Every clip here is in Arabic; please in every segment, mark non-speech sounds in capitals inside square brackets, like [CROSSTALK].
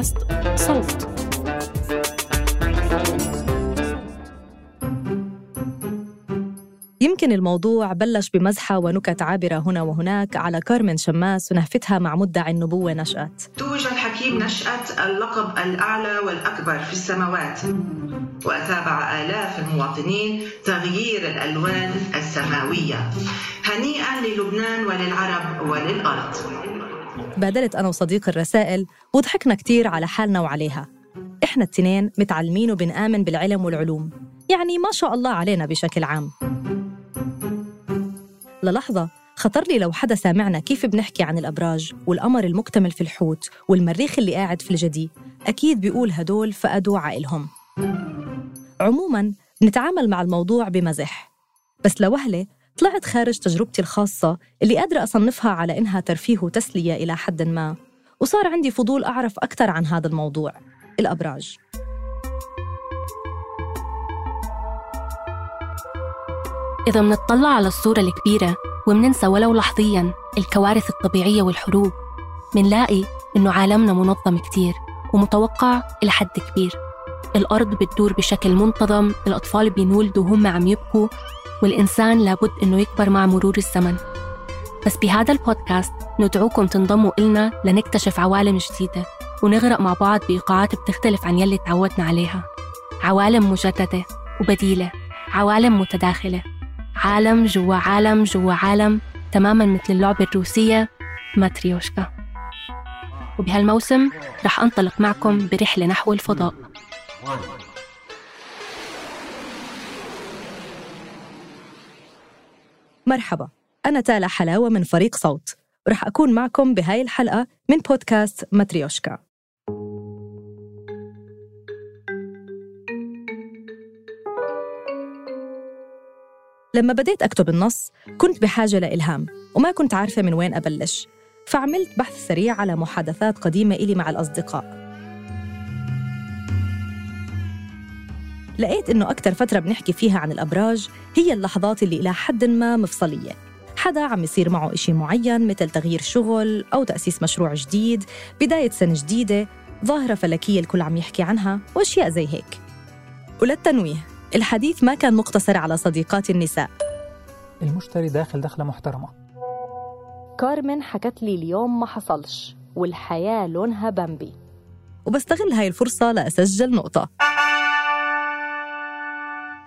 بودكاست صوت. يمكن الموضوع بلش بمزحة ونكت عابرة هنا وهناك على كارمن شماس ونهفتها مع مدعي النبوة نشأت. توج الحكيم نشأت اللقب الأعلى والأكبر في السماوات وأتابع آلاف المواطنين تغيير الألوان السماوية. هنيئا للبنان وللعرب وللأرض. بادرت أنا وصديق الرسائل وضحكنا كتير على حالنا وعليها. إحنا التنين متعلمين وبنآمن بالعلم والعلوم. يعني ما شاء الله علينا بشكل عام. للحظة خطر لي لو حدا سامعنا كيف بنحكي عن الأبراج والقمر المكتمل في الحوت والمريخ اللي قاعد في الجدي. أكيد بيقول هدول فقدوا عقلهم. عموما نتعامل مع الموضوع بمزح. بس لوهلة طلعت خارج تجربتي الخاصة اللي قادرة أصنفها على إنها ترفيه وتسلية إلى حد ما وصار عندي فضول أعرف أكثر عن هذا الموضوع الأبراج. إذا منطلع على الصورة الكبيرة ومننسى ولو لحظياً الكوارث الطبيعية والحروب منلاقي إنه عالمنا منظم كتير ومتوقع إلى حد كبير. الأرض بتدور بشكل منتظم الأطفال بينولدوا وهم عم يبكوا والإنسان لابد إنه يكبر مع مرور الزمن. بس بهذا البودكاست ندعوكم تنضموا إلنا لنكتشف عوالم جديدة ونغرق مع بعض بإيقاعات بتختلف عن يلي تعودنا عليها. عوالم مجددة وبديلة عوالم متداخلة. عالم جوا عالم جوا عالم تماما مثل اللعبة الروسية ماتريوشكا. وبهالموسم رح أنطلق معكم برحلة نحو الفضاء. مرحبا. أنا تالا حلاوة من فريق صوت. ورح أكون معكم بهاي الحلقة من بودكاست ماتريوشكا. لما بديت أكتب النص كنت بحاجة لإلهام وما كنت عارفة من وين أبلش. فعملت بحث سريع على محادثات قديمة إلي مع الأصدقاء. لقيت إنه أكثر فترة بنحكي فيها عن الأبراج هي اللحظات اللي إلى حد ما مفصلية. حدا عم يصير معه إشي معين مثل تغيير شغل أو تأسيس مشروع جديد بداية سنة جديدة ظاهرة فلكية الكل عم يحكي عنها وأشياء زي هيك. وللتنويه الحديث ما كان مقتصر على صديقات النساء. المشتري داخل دخلة محترمة. كارمن حكت لي اليوم ما حصلش والحياة لونها بامبي. وبستغل هاي الفرصة لأسجل نقطة.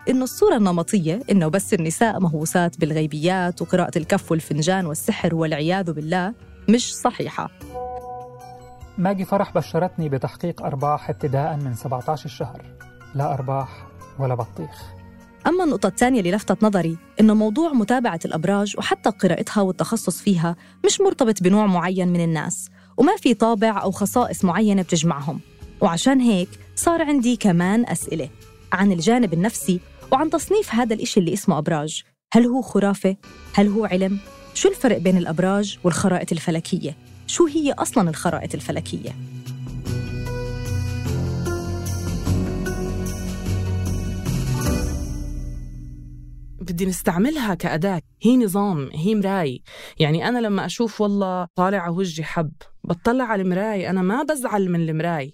إنه الصورة النمطية إنه بس النساء مهووسات بالغيبيات وقراءة الكف والفنجان والسحر والعياذ بالله مش صحيحة. ماجي فرح بشرتني بتحقيق أرباح ابتداء من 17 الشهر. لا أرباح ولا بطيخ. أما النقطة الثانية اللي لفتت نظري إنه موضوع متابعة الأبراج وحتى قراءتها والتخصص فيها مش مرتبط بنوع معين من الناس وما في طابع أو خصائص معينة بتجمعهم. وعشان هيك صار عندي كمان أسئلة عن الجانب النفسي وعن تصنيف هذا الإشي اللي اسمه أبراج هل هو خرافة؟ هل هو علم؟ شو الفرق بين الأبراج والخرائط الفلكية؟ شو هي أصلاً الخرائط الفلكية؟ بدي نستعملها كأداة هي نظام هي مراي يعني أنا لما أشوف والله طالع وجهي حب بطلع على المراي أنا ما بزعل من المراي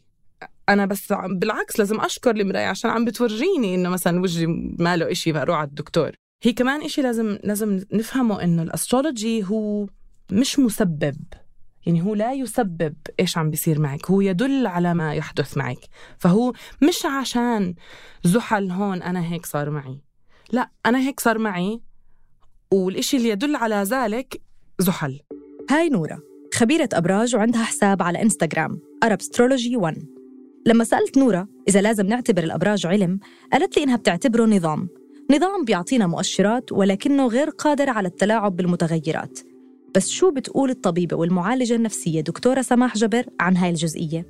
أنا بس بالعكس لازم أشكر المراي عشان عم بتورجيني إنه مثلا وجهي ماله إشي فأروح على الدكتور. هي كمان إشي لازم لازم نفهمه إنه الأسترولوجي هو مش مسبب. يعني هو لا يسبب إيش عم بيصير معك هو يدل على ما يحدث معك. فهو مش عشان زحل هون أنا هيك صار معي. لا أنا هيك صار معي والإشي اللي يدل على ذلك زحل. هاي نورة خبيرة أبراج وعندها حساب على إنستغرام Arabstrology 1 لما سألت نورة إذا لازم نعتبر الأبراج علم قالت لي إنها بتعتبره نظام. نظام بيعطينا مؤشرات ولكنه غير قادر على التلاعب بالمتغيرات. بس شو بتقول الطبيبة والمعالجة النفسية دكتورة سماح جبر عن هاي الجزئية؟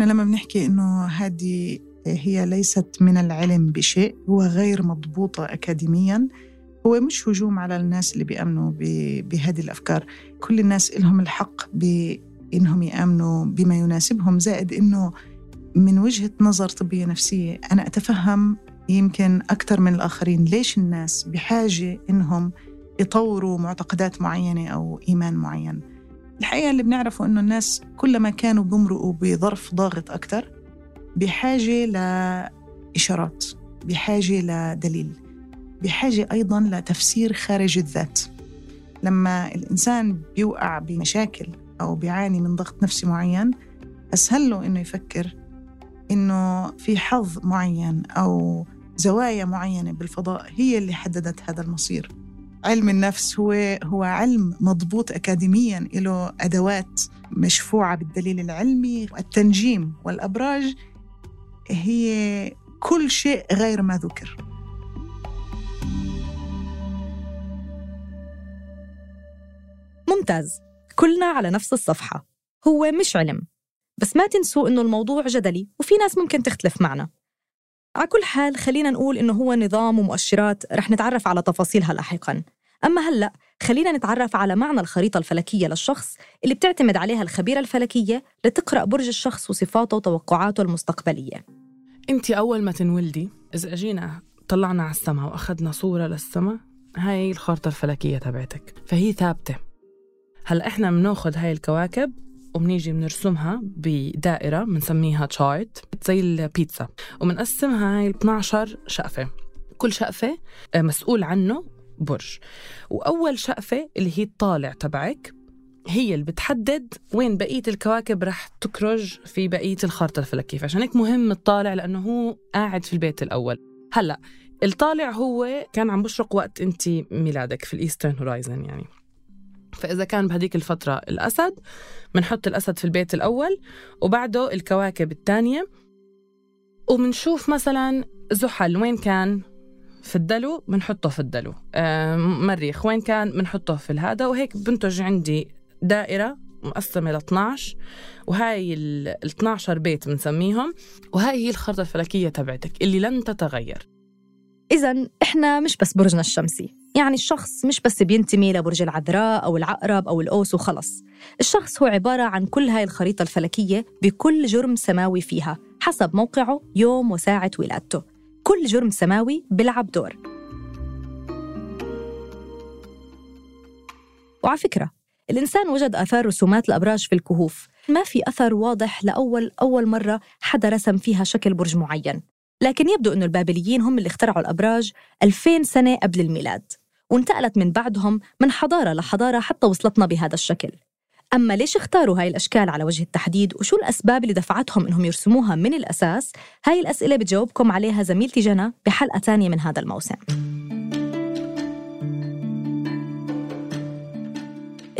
لما بنحكي إنه هذه هي ليست من العلم بشيء هو غير مضبوطة أكاديميا. هو مش هجوم على الناس اللي بيأمنوا بهذه الأفكار. كل الناس لهم الحق بإنهم يأمنوا بما يناسبهم زائد إنه من وجهة نظر طبية نفسية أنا أتفهم يمكن أكثر من الآخرين ليش الناس بحاجة إنهم يطوروا معتقدات معينة أو إيمان معين. الحقيقة اللي بنعرفه إنه الناس كلما كانوا بمرقوا بظرف ضاغط أكتر بحاجة لإشارات بحاجة لدليل بحاجة أيضا لتفسير خارج الذات. لما الإنسان بيوقع بمشاكل أو بيعاني من ضغط نفسي معين أسهل له إنه يفكر إنه في حظ معين أو زوايا معينة بالفضاء هي اللي حددت هذا المصير. علم النفس هو هو علم مضبوط أكاديميا له أدوات مشفوعة بالدليل العلمي. التنجيم والأبراج هي كل شيء غير ما ذكر. ممتاز. كلنا على نفس الصفحة. هو مش علم. بس ما تنسوا إنه الموضوع جدلي وفي ناس ممكن تختلف معنا. على كل حال خلينا نقول إنه هو نظام ومؤشرات رح نتعرف على تفاصيلها لاحقاً. أما هلأ خلينا نتعرف على معنى الخريطة الفلكية للشخص اللي بتعتمد عليها الخبيرة الفلكية لتقرأ برج الشخص وصفاته وتوقعاته المستقبلية. أنت أول ما تنولدي إذا أجينا طلعنا على السماء وأخذنا صورة للسماء هاي الخارطه الفلكية تبعتك فهي ثابتة. هلأ إحنا بناخذ هاي الكواكب وبنيجي بنرسمها بدائرة بنسميها تشارت زي البيتزا. وبنقسمها هاي 12 شقفة. كل شقفة آه، مسؤول عنه برج. وأول شقفة اللي هي الطالع تبعك هي اللي بتحدد وين بقية الكواكب رح تكرج في بقية الخارطة الفلكية. فعشان هيك مهم الطالع لأنه هو قاعد في البيت الأول. هلأ الطالع هو كان عم بشرق وقت انت ميلادك في ال eastern horizon يعني. فإذا كان بهديك الفترة الأسد بنحط الأسد في البيت الأول وبعده الكواكب الثانية وبنشوف مثلا زحل وين كان؟ في الدلو بنحطه في الدلو. آه مريخ وين كان؟ بنحطه في الهذا وهيك بنتج عندي دائرة مقسمة ل 12 وهاي ال 12 بيت بنسميهم وهاي هي الخرطة الفلكية تبعتك اللي لن تتغير. إذا إحنا مش بس برجنا الشمسي. يعني الشخص مش بس بينتمي لبرج العذراء أو العقرب أو الأوس وخلص. الشخص هو عبارة عن كل هاي الخريطة الفلكية بكل جرم سماوي فيها حسب موقعه يوم وساعة ولادته. كل جرم سماوي بيلعب دور. وعلى فكرة الإنسان وجد آثار رسومات الأبراج في الكهوف. ما في أثر واضح لأول أول مرة حدا رسم فيها شكل برج معين. لكن يبدو أن البابليين هم اللي اخترعوا الأبراج 2000 سنة قبل الميلاد وانتقلت من بعدهم من حضارة لحضارة حتى وصلتنا بهذا الشكل. أما ليش اختاروا هاي الأشكال على وجه التحديد وشو الأسباب اللي دفعتهم إنهم يرسموها من الأساس؟ هاي الأسئلة بتجاوبكم عليها زميلتي جنى بحلقة تانية من هذا الموسم.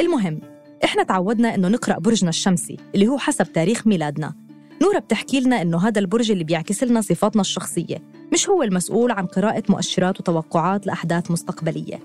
المهم إحنا تعودنا إنه نقرأ برجنا الشمسي اللي هو حسب تاريخ ميلادنا. نورا بتحكي لنا إنه هذا البرج اللي بيعكس لنا صفاتنا الشخصية مش هو المسؤول عن قراءة مؤشرات وتوقعات لأحداث مستقبلية.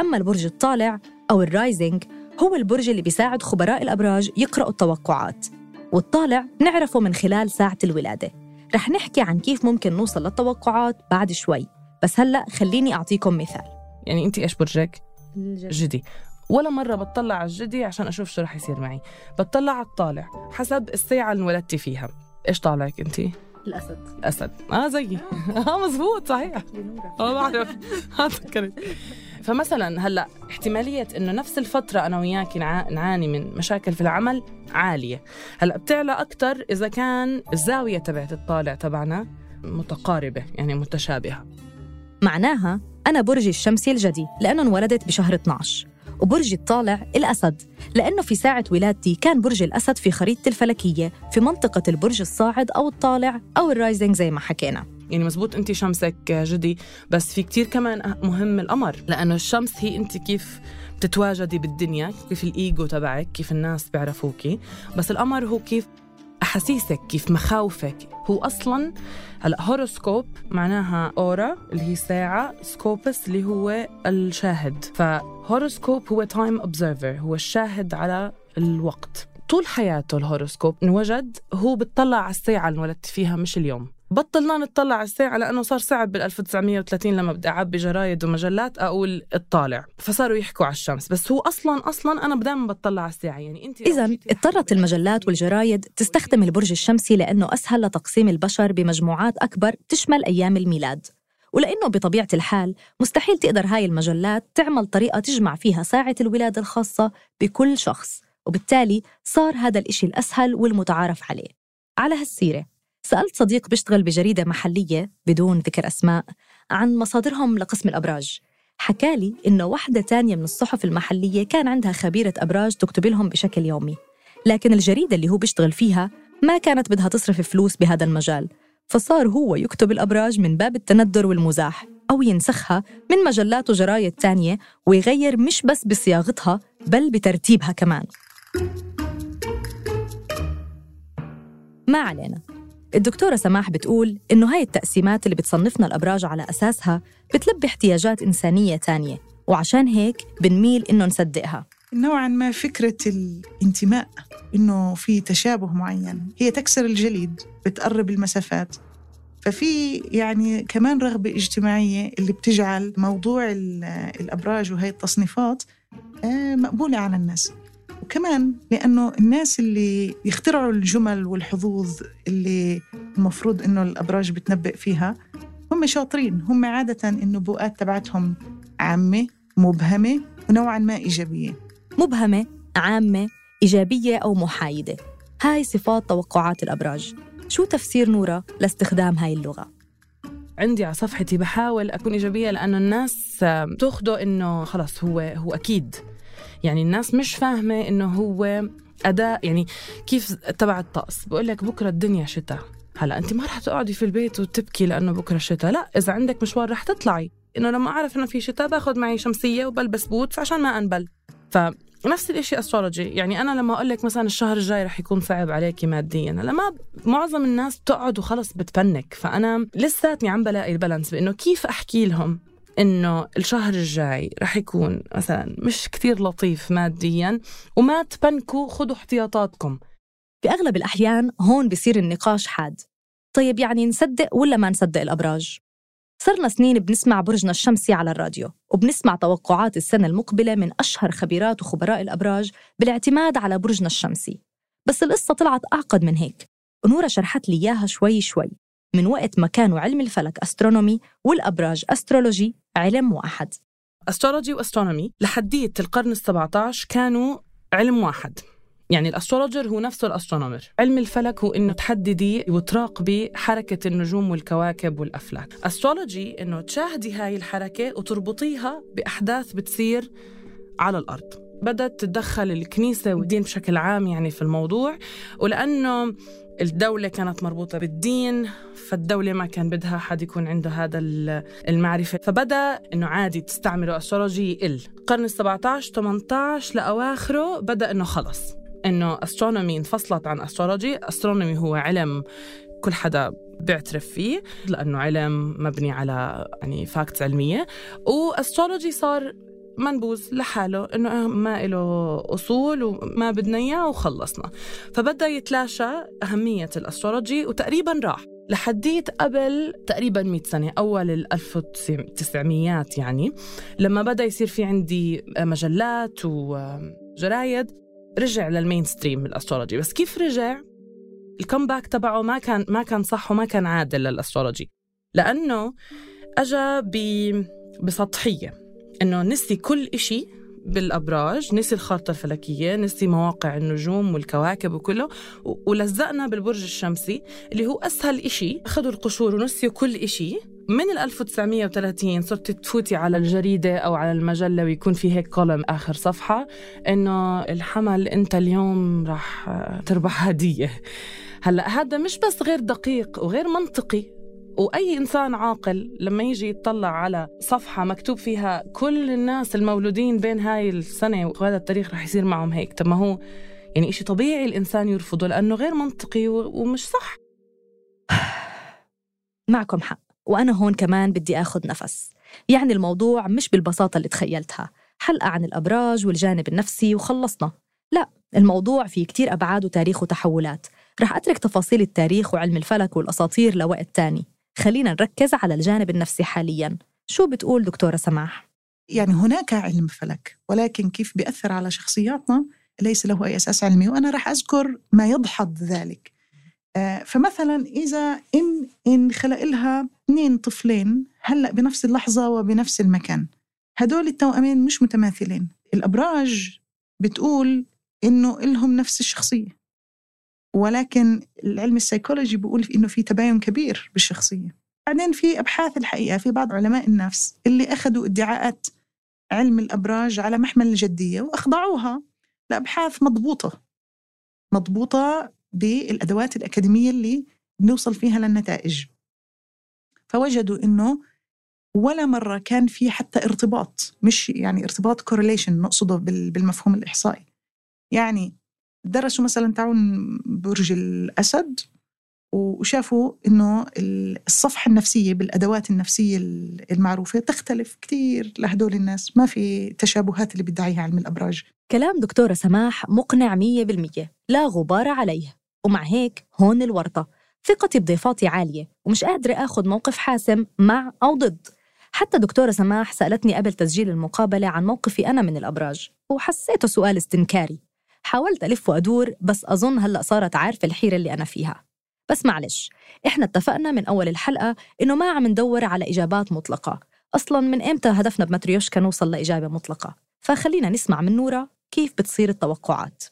أما البرج الطالع أو ال rising هو البرج اللي بيساعد خبراء الأبراج يقرأوا التوقعات. والطالع نعرفه من خلال ساعة الولادة. رح نحكي عن كيف ممكن نوصل للتوقعات بعد شوي. بس هلأ خليني أعطيكم مثال. يعني انت إيش برجك؟ جدي ولا مرة بتطلع على الجدي عشان أشوف شو رح يصير معي. بتطلع على الطالع حسب الساعة اللي انولدتي فيها. إيش طالعك أنت؟ الأسد. الأسد. آه زيي. [LAUGHS] آه مزبوط صحيح. آه بعرف. تذكرت. فمثلا هلأ احتمالية إنه نفس الفترة أنا وياك نعا- نعاني من مشاكل في العمل عالية. هلأ بتعلى أكثر إذا كان الزاوية تبعت الطالع تبعنا متقاربة يعني متشابهة. معناها أنا برجي الشمسي الجدي لأنه انولدت بشهر 12 وبرجي الطالع الأسد لأنه في ساعة ولادتي كان برج الأسد في خريطتي الفلكية في منطقة البرج الصاعد أو الطالع أو ال rising زي ما حكينا. يعني مزبوط انت شمسك جدي بس في كتير كمان مهم القمر لأنه الشمس هي انت كيف بتتواجدي بالدنيا كيف الإيجو تبعك كيف الناس بيعرفوكي بس القمر هو كيف احاسيسك كيف مخاوفك هو أصلا هلا horoscope معناها أورا اللي هي ساعة سكوبس اللي هو الشاهد. ف horoscope هو time observer هو الشاهد على الوقت. طول حياته الهوروسكوب انوجد هو بتطلع على الساعة اللي انولدت فيها مش اليوم. بطلنا نطلع على الساعة لأنه صار صعب بال 1930 لما بدي أعبي جرايد ومجلات أقول اطالع فصاروا يحكوا على الشمس. بس هو أصلا أصلا أنا دايما بطلع على الساعة. يعني أنت إذا اضطرت المجلات والجرايد تستخدم البرج الشمسي لأنه أسهل لتقسيم البشر بمجموعات أكبر تشمل أيام الميلاد. ولأنه بطبيعة الحال مستحيل تقدر هاي المجلات تعمل طريقة تجمع فيها ساعة الولادة الخاصة بكل شخص. وبالتالي صار هذا الإشي الأسهل والمتعارف عليه. على هالسيرة سألت صديق بيشتغل بجريدة محلية بدون ذكر أسماء عن مصادرهم لقسم الأبراج. حكالي إنه واحدة تانية من الصحف المحلية كان عندها خبيرة أبراج تكتب لهم بشكل يومي لكن الجريدة اللي هو بيشتغل فيها ما كانت بدها تصرف فلوس بهذا المجال فصار هو يكتب الأبراج من باب التندر والمزاح أو ينسخها من مجلات وجرايد تانية ويغير مش بس بصياغتها بل بترتيبها كمان. ما علينا. الدكتورة سماح بتقول إنه هاي التقسيمات اللي بتصنفنا الأبراج على أساسها بتلبي احتياجات إنسانية تانية وعشان هيك بنميل إنه نصدقها. نوعا ما فكرة الانتماء إنه في تشابه معين هي تكسر الجليد بتقرب المسافات. ففي يعني كمان رغبة اجتماعية اللي بتجعل موضوع الأبراج وهي التصنيفات آه، مقبولة على الناس. وكمان لأنه الناس اللي يخترعوا الجمل والحظوظ اللي المفروض إنه الأبراج بتنبئ فيها هم شاطرين. هم عادة النبوءات تبعتهم عامة مبهمة ونوعا ما إيجابية. مبهمة عامة إيجابية أو محايدة. هاي صفات توقعات الأبراج. شو تفسير نورا لاستخدام هاي اللغة؟ عندي على صفحتي بحاول أكون إيجابية لأنه الناس تأخده إنه خلص هو هو أكيد. يعني الناس مش فاهمة إنه هو أداء يعني كيف تبع الطقس. بقول لك بكرة الدنيا شتاء هلا أنت ما رح تقعدي في البيت وتبكي لأنه بكرة شتاء لا إذا عندك مشوار رح تطلعي. إنه لما أعرف إنه في شتاء باخذ معي شمسية وبلبس boots عشان ما أنبل. ف نفس الشيء astrology يعني أنا لما أقول لك مثلا الشهر الجاي رح يكون صعب عليكي ماديا هلا ما معظم الناس بتقعد وخلص بت panic فأنا لساتني عم بلاقي ال balance بإنه كيف أحكي لهم؟ إنه الشهر الجاي رح يكون مثلا مش كثير لطيف ماديا وما تبنكوا خذوا احتياطاتكم. باغلب الأحيان هون بصير النقاش حاد. طيب يعني نصدق ولا ما نصدق الأبراج؟ صرنا سنين بنسمع برجنا الشمسي على الراديو وبنسمع توقعات السنة المقبلة من أشهر خبيرات وخبراء الأبراج بالاعتماد على برجنا الشمسي. بس القصة طلعت أعقد من هيك. ونورة شرحت لي إياها شوي شوي. من وقت ما كانوا علم الفلك astronomy والأبراج astrology علم واحد. astrology و astronomy لحدية القرن ال17 كانوا علم واحد. يعني ال astrologer هو نفسه ال astronomer. علم الفلك هو إنه تحددي وتراقبي حركة النجوم والكواكب والأفلاك. astrology إنه تشاهدي هاي الحركة وتربطيها بأحداث بتصير على الأرض. بدأت تتدخل الكنيسة والدين بشكل عام يعني في الموضوع ولأنه الدولة كانت مربوطة بالدين فالدولة ما كان بدها حد يكون عنده هذا المعرفة. فبدأ إنه عادي تستعملوا astrology يقل القرن ال 17 18 لأواخره بدأ إنه خلص. إنه astronomy انفصلت عن astrology astronomy هو علم كل حدا بيعترف فيه لأنه علم مبني على يعني facts علمية. و astrology صار منبوذ لحاله إنه ما له أصول وما بدنا إياه وخلصنا. فبدأ يتلاشى أهمية ال astrology وتقريبا راح لحديت قبل تقريبا 100 سنة أول ال 1900 يعني. لما بدأ يصير في عندي مجلات وجرايد رجع لل mainstream ال astrology. بس كيف رجع؟ ال comeback تبعه ما كان ما كان صح وما كان عادل لل astrology. لأنه اجى بسطحية. إنه نسي كل إشي بالأبراج نسي الخارطة الفلكية نسي مواقع النجوم والكواكب وكله ولزقنا بالبرج الشمسي اللي هو أسهل إشي. أخذوا القشور ونسيوا كل إشي. من ال 1930 صرت تفوتي على الجريدة أو على المجلة ويكون في هيك كولم آخر صفحة. إنه الحمل أنت اليوم راح تربح هدية. هلأ هذا مش بس غير دقيق وغير منطقي وأي إنسان عاقل لما يجي يطلع على صفحة مكتوب فيها كل الناس المولودين بين هاي السنة وهذا التاريخ رح يصير معهم هيك. طب ما هو يعني إشي طبيعي الإنسان يرفضه لأنه غير منطقي ومش صح. [SIGHS] معكم حق. وأنا هون كمان بدي آخذ نفس. يعني الموضوع مش بالبساطة اللي تخيلتها. حلقة عن الأبراج والجانب النفسي وخلصنا. لا الموضوع فيه كتير أبعاد وتاريخ وتحولات. رح أترك تفاصيل التاريخ وعلم الفلك والأساطير لوقت تاني. خلينا نركز على الجانب النفسي حاليا. شو بتقول دكتورة سماح؟ يعني هناك علم فلك ولكن كيف بيأثر على شخصياتنا ليس له أي أساس علمي وأنا رح أذكر ما يدحض ذلك. آه، فمثلا إذا إن إن خلق لها اثنين طفلين هلأ بنفس اللحظة وبنفس المكان. هدول التوأمين مش متماثلين. الأبراج بتقول إنه إلهم نفس الشخصية. ولكن العلم السيكولوجي بيقول إنه في تباين كبير بالشخصية. بعدين في أبحاث الحقيقة في بعض علماء النفس اللي أخذوا ادعاءات علم الأبراج على محمل الجدية وأخضعوها لأبحاث مضبوطة مضبوطة بالأدوات الأكاديمية اللي بنوصل فيها للنتائج. فوجدوا إنه ولا مرة كان في حتى ارتباط مش يعني ارتباط correlation نقصده بالمفهوم الإحصائي. يعني درسوا مثلا تعاون برج الأسد وشافوا إنه الصفحة النفسية بالأدوات النفسية المعروفة تختلف كثير لهدول الناس ما في تشابهات اللي بيدعيها علم الأبراج. كلام دكتورة سماح مقنع 100% لا غبار عليه. ومع هيك هون الورطة. ثقتي بضيفاتي عالية ومش قادرة آخذ موقف حاسم مع أو ضد. حتى دكتورة سماح سألتني قبل تسجيل المقابلة عن موقفي أنا من الأبراج وحسيته سؤال استنكاري. حاولت ألف وأدور بس أظن هلأ صارت عارفة الحيرة اللي أنا فيها. بس معلش إحنا اتفقنا من أول الحلقة إنه ما عم ندور على إجابات مطلقة. أصلا من إمتى هدفنا بمتريوشكا نوصل لإجابة مطلقة؟ فخلينا نسمع من نورا كيف بتصير التوقعات.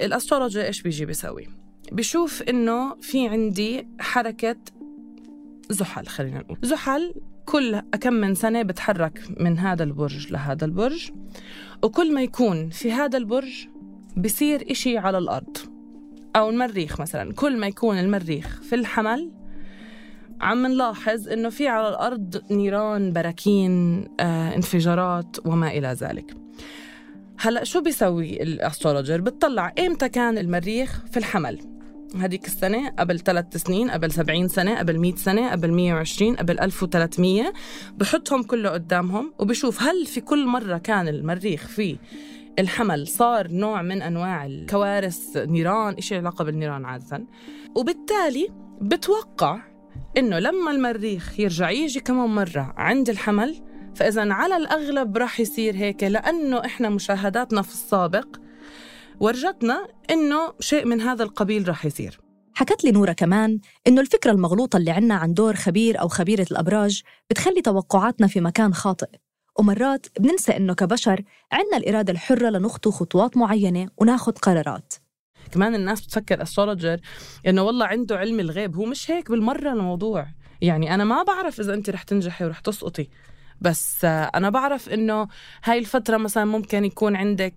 الأسترولوجي إيش بيجي بيسوي؟ بشوف إنه في عندي حركة زحل خلينا نقول. زحل كل كم من سنة بتحرك من هذا البرج لهذا البرج وكل ما يكون في هذا البرج بصير إشي على الأرض. أو المريخ مثلا كل ما يكون المريخ في الحمل عم نلاحظ إنه في على الأرض نيران براكين آه، انفجارات وما إلى ذلك. هلأ شو بيسوي الأسترولوجر؟ بتطلع ايمتى كان المريخ في الحمل؟ هذيك السنة قبل ثلاث سنين قبل 70 سنة قبل 100 سنة قبل 120 قبل 1300 بحطهم كله قدامهم وبشوف هل في كل مرة كان المريخ في الحمل صار نوع من أنواع الكوارث نيران إشي علاقة بالنيران عادة. وبالتالي بتوقع إنه لما المريخ يرجع يجي كمان مرة عند الحمل فإذا على الأغلب راح يصير هيك لأنه إحنا مشاهداتنا في السابق ورجتنا إنه شيء من هذا القبيل راح يصير. حكت لي نورة كمان إنه الفكرة المغلوطة اللي عنا عن دور خبير أو خبيرة الأبراج بتخلي توقعاتنا في مكان خاطئ. ومرات بننسى إنه كبشر عنا الإرادة الحرة لنخطو خطوات معينة وناخد قرارات. كمان الناس بتفكر استرولوجر إنه والله عنده علم الغيب هو مش هيك بالمرة الموضوع. يعني أنا ما بعرف إذا أنت رح تنجحي ورح تسقطي بس أنا بعرف إنه هاي الفترة مثلا ممكن يكون عندك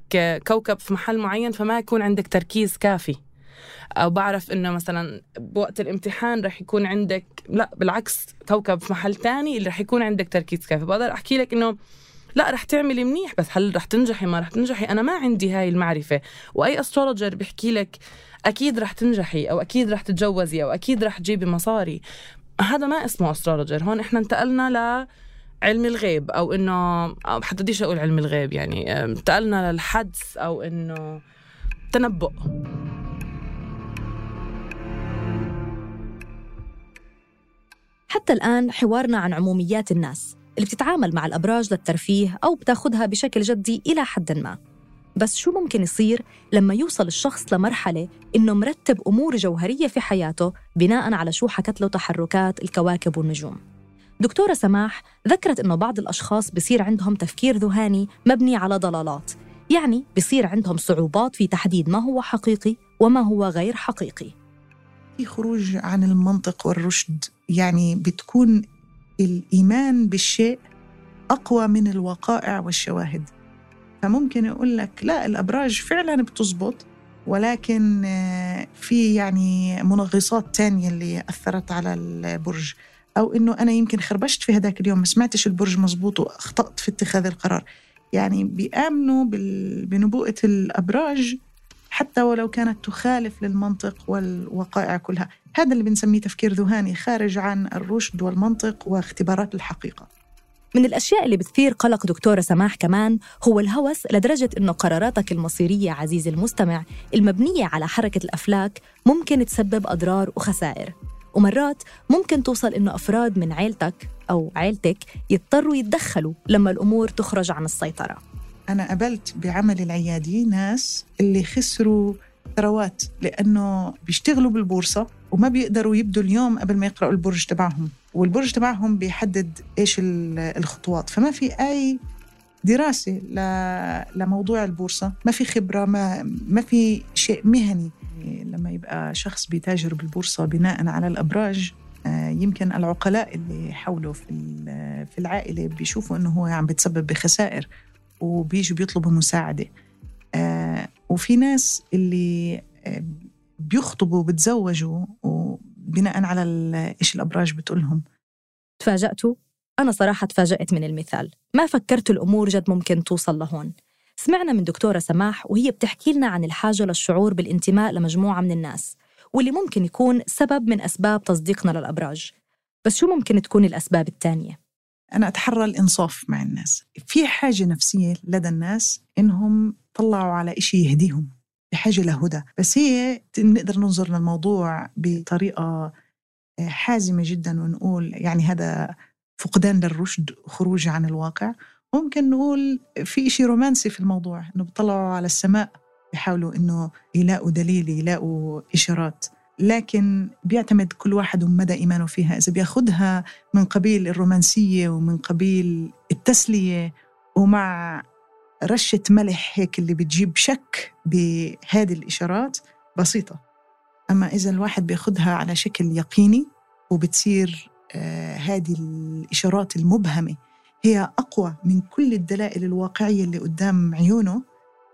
كوكب في محل معين فما يكون عندك تركيز كافي. أو بعرف إنه مثلا بوقت الامتحان رح يكون عندك لا بالعكس كوكب في محل تاني اللي رح يكون عندك تركيز كافي. بقدر أحكي لك إنه لا رح تعملي منيح بس هل رح تنجحي ما رح تنجحي؟ أنا ما عندي هاي المعرفة. وأي astrologer بيحكي لك أكيد رح تنجحي أو أكيد رح تتجوزي أو أكيد رح تجيبي مصاري. هذا ما اسمه استرولوجر هون إحنا انتقلنا ل علم الغيب أو إنه حتى بديش أقول علم الغيب يعني انتقلنا للحدس أو إنه تنبؤ. حتى الآن حوارنا عن عموميات الناس اللي بتتعامل مع الأبراج للترفيه أو بتاخدها بشكل جدي إلى حد ما. بس شو ممكن يصير لما يوصل الشخص لمرحلة إنه مرتب أمور جوهرية في حياته بناء على شو حكت له تحركات الكواكب والنجوم؟ دكتورة سماح ذكرت إنه بعض الأشخاص بصير عندهم تفكير ذهاني مبني على ضلالات يعني بصير عندهم صعوبات في تحديد ما هو حقيقي وما هو غير حقيقي. في خروج عن المنطق والرشد. يعني بتكون الإيمان بالشيء أقوى من الوقائع والشواهد. فممكن يقول لك لا الأبراج فعلا بتزبط ولكن آه، في يعني منغصات تانية اللي أثرت على البرج. أو إنه أنا يمكن خربشت في هذاك اليوم ما سمعتش البرج مزبوط وأخطأت في اتخاذ القرار. يعني بيآمنوا بنبوءة الأبراج حتى ولو كانت تخالف للمنطق والوقائع كلها. هذا اللي بنسميه تفكير ذهاني خارج عن الرشد والمنطق واختبارات الحقيقة. من الأشياء اللي بتثير قلق دكتورة سماح كمان هو الهوس لدرجة أنه قراراتك المصيرية عزيزي المستمع المبنية على حركة الأفلاك ممكن تسبب أضرار وخسائر. ومرات ممكن توصل إنه أفراد من عيلتك أو عيلتك يضطروا يتدخلوا لما الأمور تخرج عن السيطرة. أنا قابلت بعمل العيادي ناس اللي خسروا ثروات لأنه بيشتغلوا بالبورصة وما بيقدروا يبدوا اليوم قبل ما يقرأوا البرج تبعهم. والبرج تبعهم بيحدد إيش الخطوات. فما في أي دراسة لموضوع البورصة. ما في خبرة ما, ما في شيء مهني. لما يبقى شخص بيتاجر بالبورصة بناء على الأبراج آه، يمكن العقلاء اللي حوله في في العائلة بيشوفوا إنه هو عم بيتسبب بخسائر. وبيجوا بيطلبوا مساعدة. آه، وفي ناس اللي آه، بيخطبوا بتزوجوا وبناء على إيش الأبراج بتقولهم. تفاجأتوا؟ أنا صراحة تفاجأت من المثال. ما فكرت الأمور جد ممكن توصل لهون. سمعنا من دكتورة سماح وهي بتحكي لنا عن الحاجة للشعور بالانتماء لمجموعة من الناس واللي ممكن يكون سبب من أسباب تصديقنا للأبراج. بس شو ممكن تكون الأسباب التانية؟ أنا أتحرى الإنصاف مع الناس. في حاجة نفسية لدى الناس إنهم طلعوا على إشي يهديهم بحاجة لهدى. بس هي نقدر ننظر للموضوع بطريقة آه، حازمة جدا ونقول يعني هذا فقدان للرشد خروج عن الواقع. ممكن نقول في إشي رومانسي في الموضوع إنه بيطلعوا على السماء بيحاولوا إنه يلاقوا دليل يلاقوا إشارات. لكن بيعتمد كل واحد ومدى إيمانه فيها. إذا بياخدها من قبيل الرومانسية ومن قبيل التسلية ومع رشة ملح هيك اللي بتجيب شك بهذه الإشارات بسيطة. أما إذا الواحد بياخدها على شكل يقيني وبتصير آه هذه الإشارات المبهمة هي أقوى من كل الدلائل الواقعية اللي قدام عيونه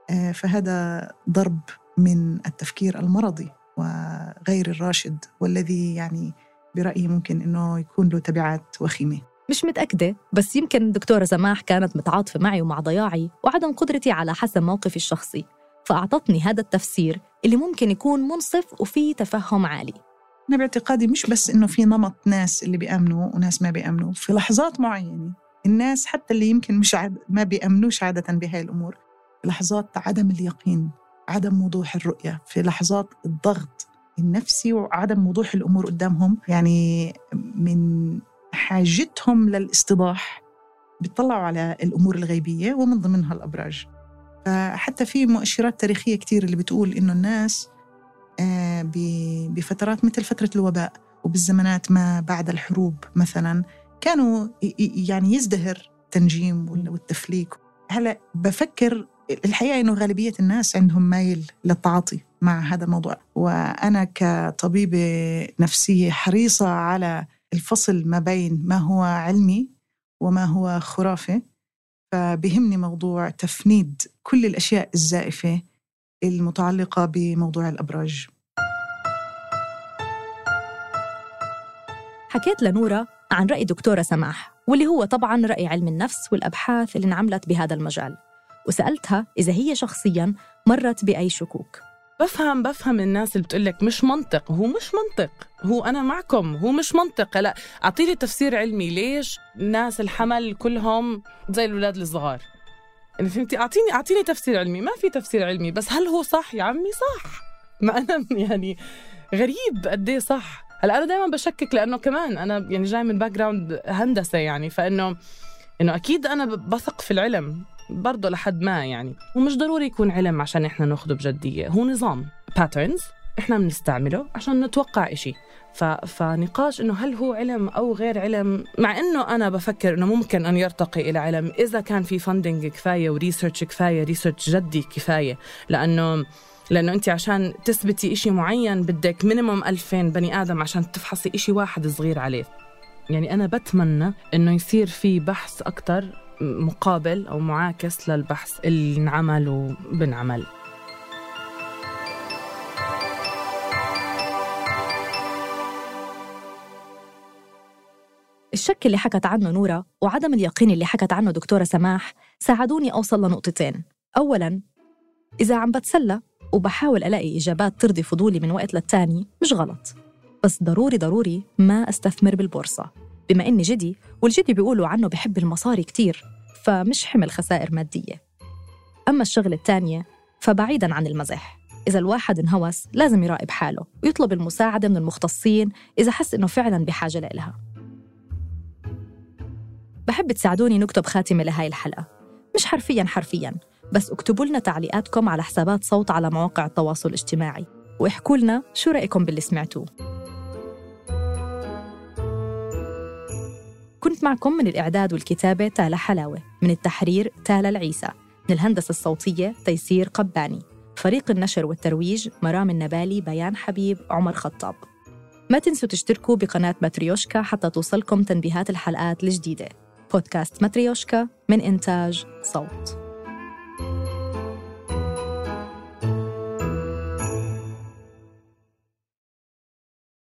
آه فهذا ضرب من التفكير المرضي. وغير الراشد والذي يعني برأيي ممكن أنه يكون له تبعات وخيمة. مش متأكدة بس يمكن دكتورة سماح كانت متعاطفة معي ومع ضياعي وعدم قدرتي على حسم موقفي الشخصي فأعطتني هذا التفسير اللي ممكن يكون منصف وفيه تفهم عالي. أنا باعتقادي مش بس إنه في نمط ناس اللي بيأمنوا وناس ما بيأمنوا في لحظات معينة الناس حتى اللي يمكن مش عاد ما بيأمنوش عادة بهاي الأمور لحظات عدم اليقين. عدم وضوح الرؤية في لحظات الضغط النفسي وعدم وضوح الأمور قدامهم. يعني من حاجتهم للاستيضاح بيطلعوا على الأمور الغيبية ومن ضمنها الأبراج. فحتى في مؤشرات تاريخية كتير اللي بتقول إنه الناس آه، بفترات مثل فترة الوباء وبالزمانات ما بعد الحروب مثلا كانوا يعني يزدهر التنجيم وال- والتفليك. هلأ بفكر الحقيقة إنه غالبية الناس عندهم مايل للتعاطي مع هذا الموضوع. وأنا كطبيبة نفسية حريصة على الفصل ما بين ما هو علمي وما هو خرافة فبهمني موضوع تفنيد كل الأشياء الزائفة المتعلقة بموضوع الأبراج. حكيت لنورة عن رأي دكتورة سماح واللي هو طبعا رأي علم النفس والأبحاث اللي انعملت بهذا المجال. وسألتها إذا هي شخصيا مرت بأي شكوك. بفهم بفهم الناس اللي بتقول مش منطق. هو مش منطق. هو أنا معكم. هو مش منطق. لا أعطيني تفسير علمي. ليش الناس الحمل كلهم زي الاولاد الصغار؟ يعني فهمتي؟ أعطيني أعطيني تفسير علمي. ما في تفسير علمي. بس هل هو صح يا عمي؟ صح. ما أنا [LAUGHS] يعني غريب قد إيه صح. هلا أنا دائما بشكك لأنه كمان أنا يعني جاي من background هندسة يعني فإنه إنه أكيد أنا بثق في العلم. برضه لحد ما يعني. ومش ضروري يكون علم عشان إحنا ناخده بجدية. هو نظام patterns إحنا بنستعمله عشان نتوقع إشي. ف... فنقاش إنه هل هو علم أو غير علم؟ مع إنه أنا بفكر إنه ممكن أن يرتقي إلى علم إذا كان في funding كفاية و research كفاية research جدي كفاية. لأنه لأنه أنت عشان تثبتي إشي معين بدك minimum 2000 بني آدم عشان تفحصي إشي واحد صغير عليه. يعني أنا بتمنى إنه يصير في بحث أكثر مقابل أو معاكس للبحث اللي انعمل وبنعمل الشك اللي حكت عنه نورة وعدم اليقين اللي حكت عنه دكتورة سماح ساعدوني أوصل لنقطتين. أولاً إذا عم بتسلى وبحاول ألاقي إجابات ترضي فضولي من وقت للتاني مش غلط. بس ضروري ضروري ما أستثمر بالبورصة. بما إني جدي والجدي بيقولوا عنه بحب المصاري كتير فمش حمل خسائر مادية. أما الشغلة التانية فبعيداً عن المزح. إذا الواحد انهوس لازم يراقب حاله ويطلب المساعدة من المختصين إذا حس إنه فعلاً بحاجة لإلها. بحب تساعدوني نكتب خاتمة لهاي الحلقة. مش حرفياً حرفياً بس اكتبوا لنا تعليقاتكم على حسابات صوت على مواقع التواصل الاجتماعي. واحكوا لنا شو رأيكم باللي سمعتوه. كنت معكم من الإعداد والكتابة تالا حلاوة من التحرير تالا العيسى من الهندسة الصوتية تيسير قباني فريق النشر والترويج مرام النبالي بيان حبيب عمر خطاب. ما تنسوا تشتركوا بقناة ماتريوشكا حتى توصلكم تنبيهات الحلقات الجديدة. بودكاست ماتريوشكا من إنتاج صوت.